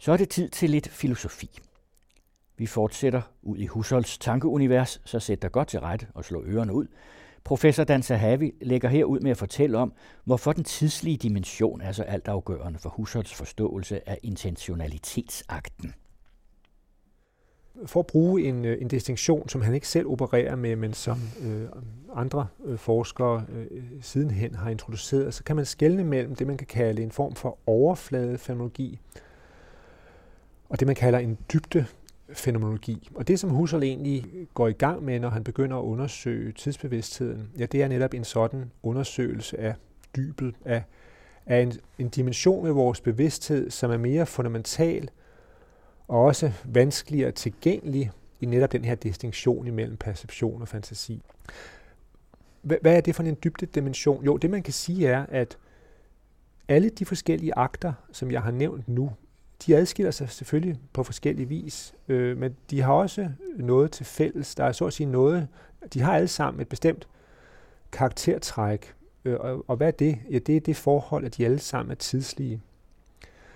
Så er det tid til lidt filosofi. Vi fortsætter ud i Husholds tankeunivers, så sæt dig godt til rette og slå ørerne ud. Professor Dan Sahavi lægger her ud med at fortælle om, hvorfor den tidslige dimension er så altafgørende for Husholds forståelse af intentionalitetsakten. For at bruge en, øh, en distinktion, som han ikke selv opererer med, men som øh, andre øh, forskere øh, sidenhen har introduceret, så kan man skelne mellem det, man kan kalde en form for overfladefenomenologi, og det, man kalder en dybde fænomenologi. Og det, som Husserl egentlig går i gang med, når han begynder at undersøge tidsbevidstheden, ja, det er netop en sådan undersøgelse af dybet, af, af en, en dimension ved vores bevidsthed, som er mere fundamental og også vanskeligere tilgængelig i netop den her distinktion imellem perception og fantasi. Hvad er det for en dybde dimension? Jo, det man kan sige er, at alle de forskellige akter, som jeg har nævnt nu, de adskiller sig selvfølgelig på forskellige vis, øh, men de har også noget til fælles. Der er så at sige noget, de har alle sammen et bestemt karaktertræk. Øh, og, og hvad er det? Ja, det er det forhold, at de alle sammen er tidslige.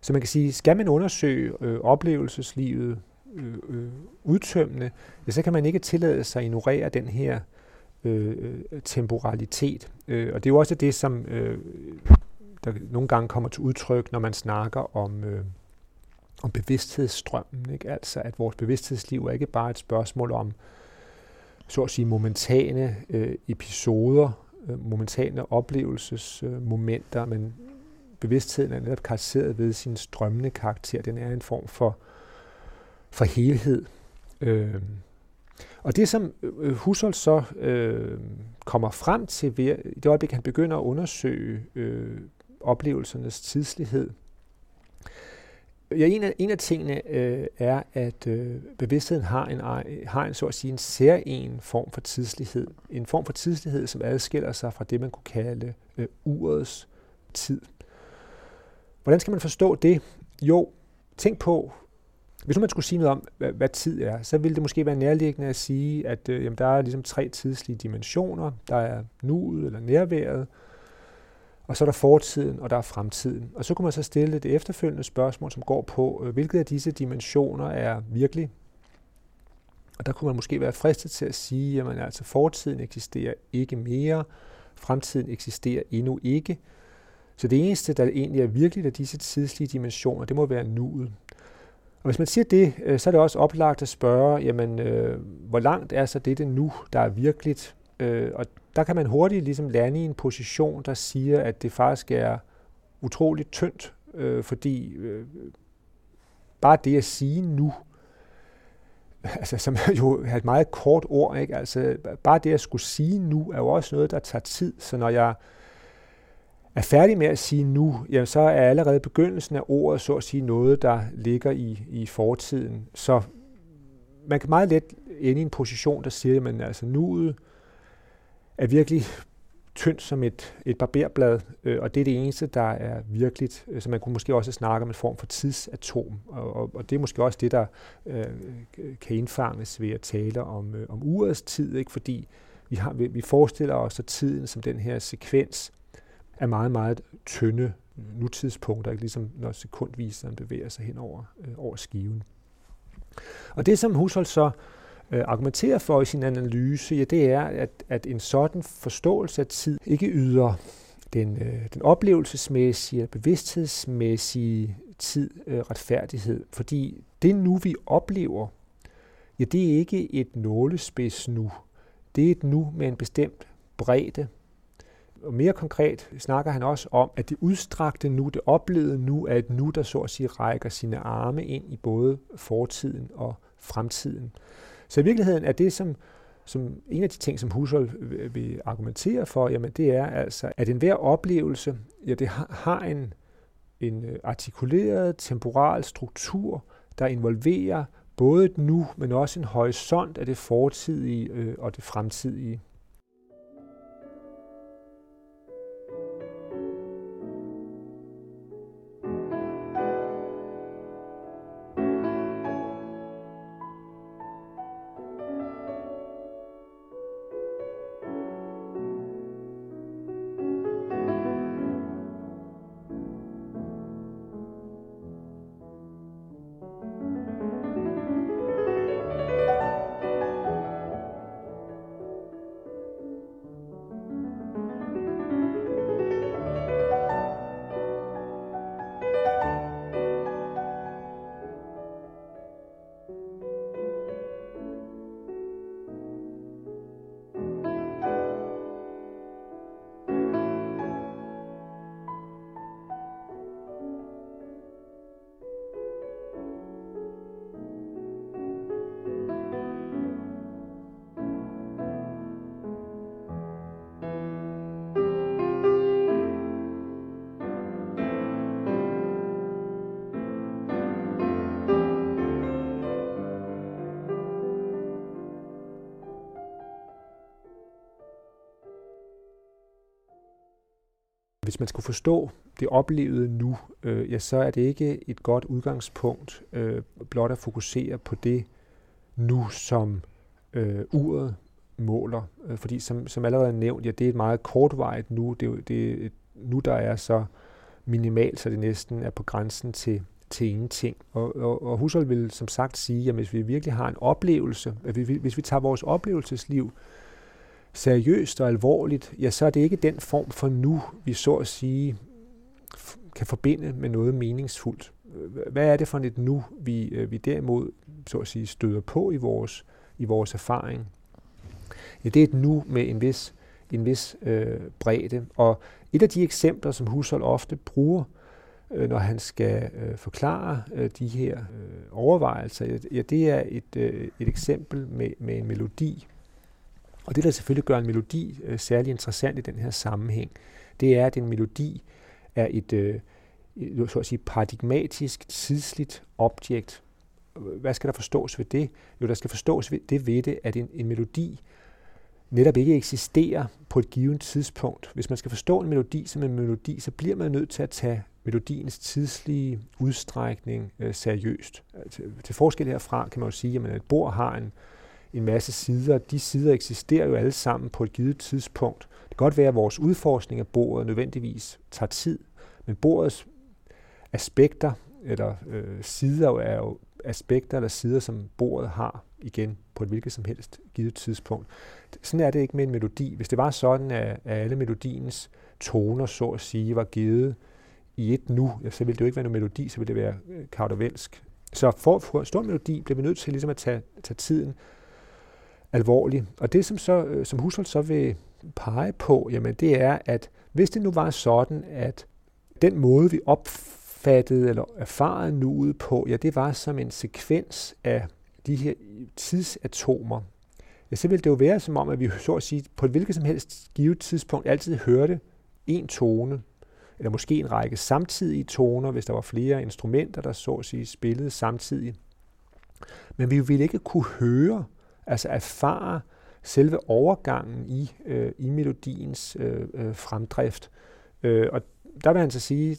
Så man kan sige, skal man undersøge øh, oplevelseslivet øh, øh, udtømmende, ja, så kan man ikke tillade sig at ignorere den her øh, øh temporalitet. Øh, og det er jo også det, som øh, der nogle gange kommer til udtryk, når man snakker om øh, om bevidsthedsstrømmen. Ikke? Altså, at vores bevidsthedsliv er ikke bare et spørgsmål om, så at sige, momentane øh, episoder, øh, momentane oplevelsesmomenter, øh, men bevidstheden er netop karakteriseret ved sin strømmende karakter. Den er en form for, for helhed. Øh, og det, som øh, Husserl så øh, kommer frem til, ved, i det øjeblik, han begynder at undersøge øh, oplevelsernes tidslighed, Ja, en af, en af tingene øh, er, at øh, bevidstheden har en, har en, så at sige, en særlig form for tidslighed. En form for tidslighed, som adskiller sig fra det, man kunne kalde øh, urets tid. Hvordan skal man forstå det? Jo, tænk på, hvis nu man skulle sige noget om, hvad, hvad tid er, så ville det måske være nærliggende at sige, at øh, jamen, der er ligesom tre tidslige dimensioner. Der er nuet eller nærværet, og så er der fortiden, og der er fremtiden. Og så kunne man så stille det efterfølgende spørgsmål, som går på, hvilke hvilket af disse dimensioner er virkelig. Og der kunne man måske være fristet til at sige, at altså fortiden eksisterer ikke mere, fremtiden eksisterer endnu ikke. Så det eneste, der egentlig er virkeligt af disse tidslige dimensioner, det må være nuet. Og hvis man siger det, øh, så er det også oplagt at spørge, jamen, øh, hvor langt er så det nu, der er virkeligt? Øh, og der kan man hurtigt ligesom lande i en position, der siger, at det faktisk er utroligt tyndt, øh, fordi øh, bare det at sige nu, altså, som jo er et meget kort ord, ikke? Altså, bare det at skulle sige nu, er jo også noget, der tager tid. Så når jeg er færdig med at sige nu, jamen, så er allerede begyndelsen af ordet, så at sige, noget, der ligger i, i fortiden. Så man kan meget let ende i en position, der siger, at altså nuet, er virkelig tyndt som et, et barberblad, øh, og det er det eneste, der er virkeligt. Øh, så man kunne måske også snakke om en form for tidsatom, og, og, og det er måske også det, der øh, kan indfanges ved at tale om, øh, om urets tid, ikke? fordi vi, har, vi forestiller os at tiden som den her sekvens af meget, meget tynde nutidspunkter, ikke? ligesom når sekundviseren bevæger sig hen over, øh, over skiven. Og det, som Hushold så øh, Øh, argumenterer for i sin analyse, ja, det er, at, at en sådan forståelse af tid ikke yder den, øh, den oplevelsesmæssige og bevidsthedsmæssige tid øh, retfærdighed. Fordi det nu, vi oplever, ja, det er ikke et nålespids nu. Det er et nu med en bestemt bredde. Og mere konkret snakker han også om, at det udstrakte nu, det oplevede nu, er et nu, der så at sige rækker sine arme ind i både fortiden og fremtiden. Så i virkeligheden er det, som, som en af de ting, som Husserl vil argumentere for, jamen det er altså, at enhver oplevelse, ja, det har en, en øh, artikuleret temporal struktur, der involverer både et nu, men også en horisont af det fortidige øh, og det fremtidige. Hvis man skulle forstå det oplevede nu, øh, ja, så er det ikke et godt udgangspunkt øh, blot at fokusere på det nu, som øh, uret måler. Øh, fordi som, som allerede nævnt, ja, det er et meget kortvarigt nu. Det, det er et nu, der er så minimalt, så det næsten er på grænsen til, til ingenting. Og, og, og Hushold vil som sagt sige, at hvis vi virkelig har en oplevelse, at vi, hvis vi tager vores oplevelsesliv seriøst og alvorligt, ja, så er det ikke den form for nu, vi så at sige kan forbinde med noget meningsfuldt. Hvad er det for et nu, vi, øh, vi derimod så at sige støder på i vores, i vores erfaring? Ja, det er et nu med en vis, en vis øh, bredde. Og et af de eksempler, som Hushold ofte bruger, øh, når han skal øh, forklare øh, de her øh, overvejelser, ja, det er et, øh, et eksempel med, med en melodi. Og det, der selvfølgelig gør en melodi øh, særlig interessant i den her sammenhæng, det er, at en melodi er øh, et, øh, så at sige, paradigmatisk, tidsligt objekt. Hvad skal der forstås ved det? Jo, der skal forstås ved det ved det, at en, en melodi netop ikke eksisterer på et givet tidspunkt. Hvis man skal forstå en melodi som en melodi, så bliver man nødt til at tage melodiens tidslige udstrækning øh, seriøst. Til, til forskel herfra kan man jo sige, at et bord har en, en masse sider. De sider eksisterer jo alle sammen på et givet tidspunkt. Det kan godt være, at vores udforskning af bordet nødvendigvis tager tid, men bordets aspekter eller øh, sider er jo aspekter eller sider, som bordet har igen på et hvilket som helst givet tidspunkt. Sådan er det ikke med en melodi. Hvis det var sådan, at, alle melodiens toner, så at sige, var givet i et nu, så ville det jo ikke være noget melodi, så ville det være øh, kardovelsk. Så for at få en melodi, bliver vi nødt til ligesom at tage, tage tiden alvorlig. Og det, som, så, øh, som Hushold så vil pege på, jamen, det er, at hvis det nu var sådan, at den måde, vi opfattede eller erfarede nuet på, ja, det var som en sekvens af de her tidsatomer, ja, så ville det jo være som om, at vi så at sige, på et hvilket som helst givet tidspunkt altid hørte en tone, eller måske en række samtidige toner, hvis der var flere instrumenter, der så at sige spillede samtidig. Men vi ville ikke kunne høre, altså erfare selve overgangen i, øh, i melodiens øh, øh, fremdrift. Øh, og der vil han så sige,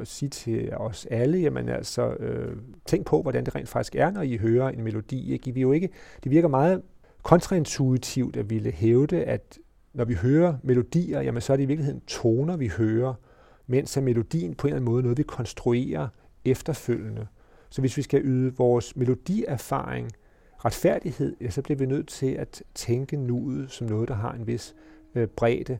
at sige til os alle, jamen altså, øh, tænk på, hvordan det rent faktisk er, når I hører en melodi. Ikke? I vil jo ikke, det virker meget kontraintuitivt at ville hævde, at når vi hører melodier, jamen så er det i virkeligheden toner, vi hører, mens er melodien på en eller anden måde noget, vi konstruerer efterfølgende. Så hvis vi skal yde vores melodierfaring retfærdighed, ja, så bliver vi nødt til at tænke nuet som noget, der har en vis øh, bredde.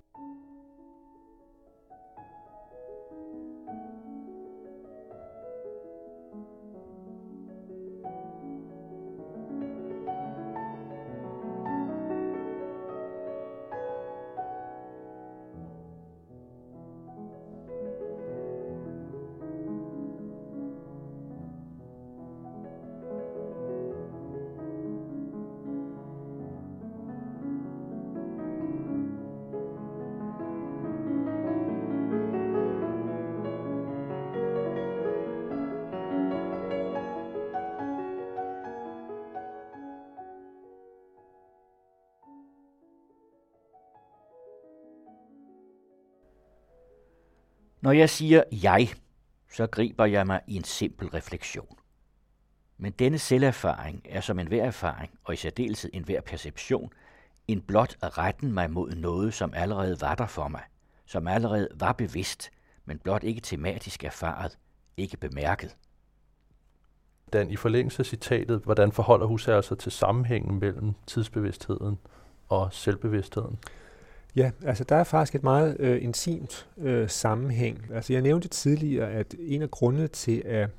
Når jeg siger jeg, så griber jeg mig i en simpel refleksion. Men denne selverfaring er som enhver erfaring, og i særdeleshed enhver perception, en blot at retten mig mod noget, som allerede var der for mig, som allerede var bevidst, men blot ikke tematisk erfaret, ikke bemærket. Dan, i forlængelse af citatet, hvordan forholder Husserl sig altså til sammenhængen mellem tidsbevidstheden og selvbevidstheden? Ja, altså der er faktisk et meget øh, intimt øh, sammenhæng. Altså jeg nævnte tidligere, at en af grundene til, at,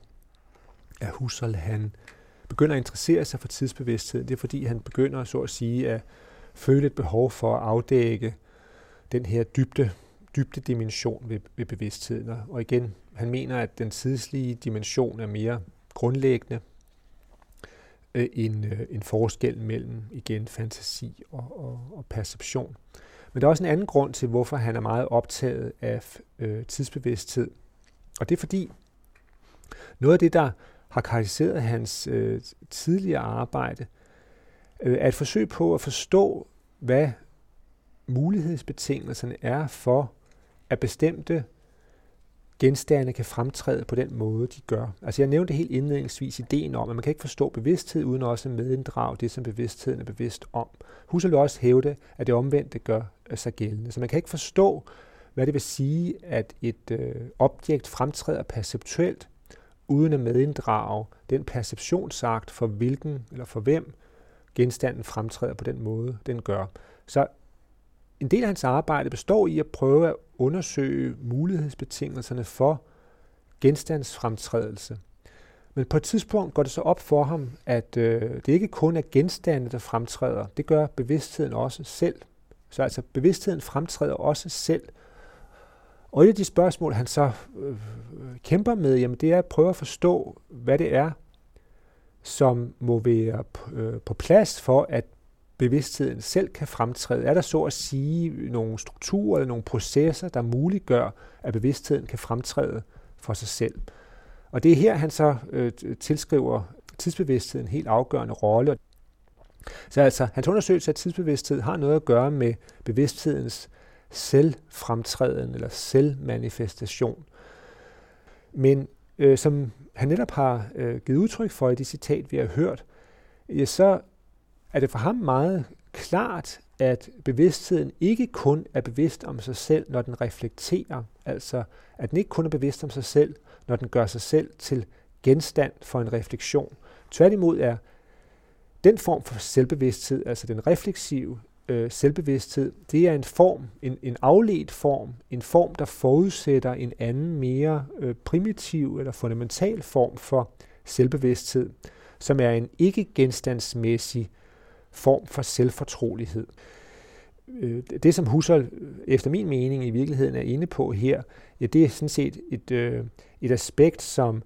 at Husserl han begynder at interessere sig for tidsbevidsthed, det er fordi han begynder så at sige at føle et behov for at afdække den her dybde, dybde dimension ved, ved bevidstheden. Og igen, han mener, at den tidslige dimension er mere grundlæggende øh, end øh, en forskel mellem igen fantasi og, og, og perception. Men der er også en anden grund til, hvorfor han er meget optaget af øh, tidsbevidsthed. Og det er fordi, noget af det, der har karakteriseret hans øh, tidligere arbejde, øh, er et forsøg på at forstå, hvad mulighedsbetingelserne er for at bestemte genstande kan fremtræde på den måde, de gør. Altså jeg nævnte helt indledningsvis ideen om, at man kan ikke forstå bevidsthed uden også medinddrage det, som bevidstheden er bevidst om. Husserl vil også hævde, at det omvendte gør øh, sig gældende. Så man kan ikke forstå, hvad det vil sige, at et øh, objekt fremtræder perceptuelt, uden at medinddrage den perceptionsakt for hvilken eller for hvem genstanden fremtræder på den måde, den gør. Så en del af hans arbejde består i at prøve at undersøge mulighedsbetingelserne for genstandsfremtrædelse. Men på et tidspunkt går det så op for ham, at øh, det ikke kun er genstande, der fremtræder. Det gør bevidstheden også selv. Så altså bevidstheden fremtræder også selv. Og et af de spørgsmål, han så øh, kæmper med, jamen det er at prøve at forstå, hvad det er, som må være øh, på plads for, at bevidstheden selv kan fremtræde? Er der så at sige nogle strukturer eller nogle processer, der muliggør, at bevidstheden kan fremtræde for sig selv? Og det er her, han så øh, tilskriver tidsbevidstheden en helt afgørende rolle. Så altså, hans undersøgelse af tidsbevidsthed har noget at gøre med bevidsthedens selvfremtræden eller selvmanifestation. Men øh, som han netop har øh, givet udtryk for i det citat, vi har hørt, ja, så er det for ham meget klart, at bevidstheden ikke kun er bevidst om sig selv, når den reflekterer, altså at den ikke kun er bevidst om sig selv, når den gør sig selv til genstand for en refleksion. Tværtimod er den form for selvbevidsthed, altså den refleksive øh, selvbevidsthed, det er en form, en, en afledt form, en form, der forudsætter en anden, mere øh, primitiv eller fundamental form for selvbevidsthed, som er en ikke-genstandsmæssig form for selvfortrolighed. Øh, det, som Husserl øh, efter min mening i virkeligheden er inde på her, ja, det er sådan set et, øh, et aspekt, som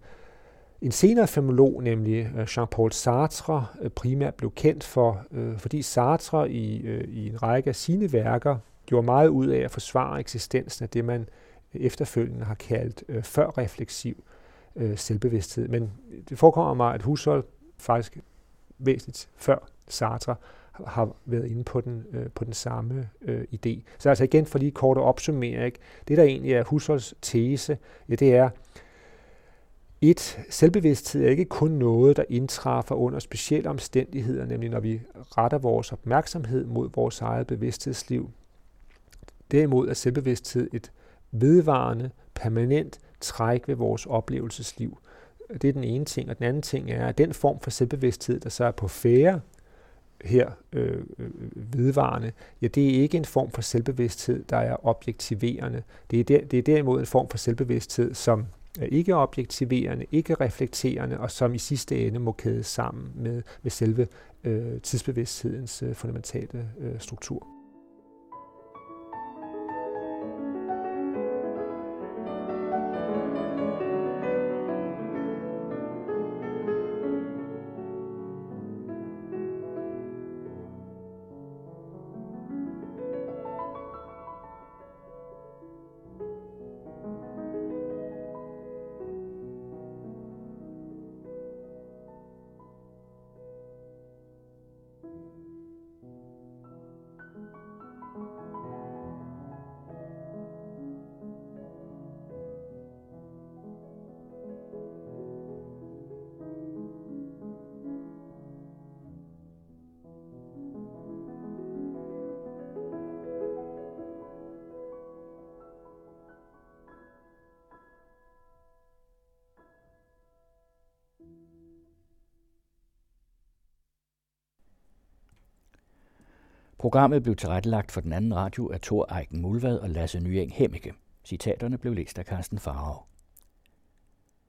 en senere filolog, nemlig Jean-Paul Sartre, primært blev kendt for, fordi Sartre i, i en række af sine værker gjorde meget ud af at forsvare eksistensen af det, man efterfølgende har kaldt øh, førrefleksiv øh, selvbevidsthed. Men det forekommer mig, at Husserl faktisk væsentligt før Sartre har været inde på den, øh, på den samme øh, idé. Så altså igen for lige kort at opsummere, ikke? det der egentlig er Husserls tese, ja, det er, et, selvbevidsthed er ikke kun noget, der indtræffer under specielle omstændigheder, nemlig når vi retter vores opmærksomhed mod vores eget bevidsthedsliv. Derimod er selvbevidsthed et vedvarende, permanent træk ved vores oplevelsesliv. Det er den ene ting. Og den anden ting er, at den form for selvbevidsthed, der så er på færre her øh, øh, vedvarende, ja, det er ikke en form for selvbevidsthed, der er objektiverende. Det er, der, det er derimod en form for selvbevidsthed, som er ikke objektiverende, ikke reflekterende, og som i sidste ende må kædes sammen med, med selve øh, tidsbevidsthedens øh, fundamentale øh, struktur. Programmet blev tilrettelagt for den anden radio af Thor Eiken Mulvad og Lasse Nyeng Hemmike. Citaterne blev læst af Carsten Farag.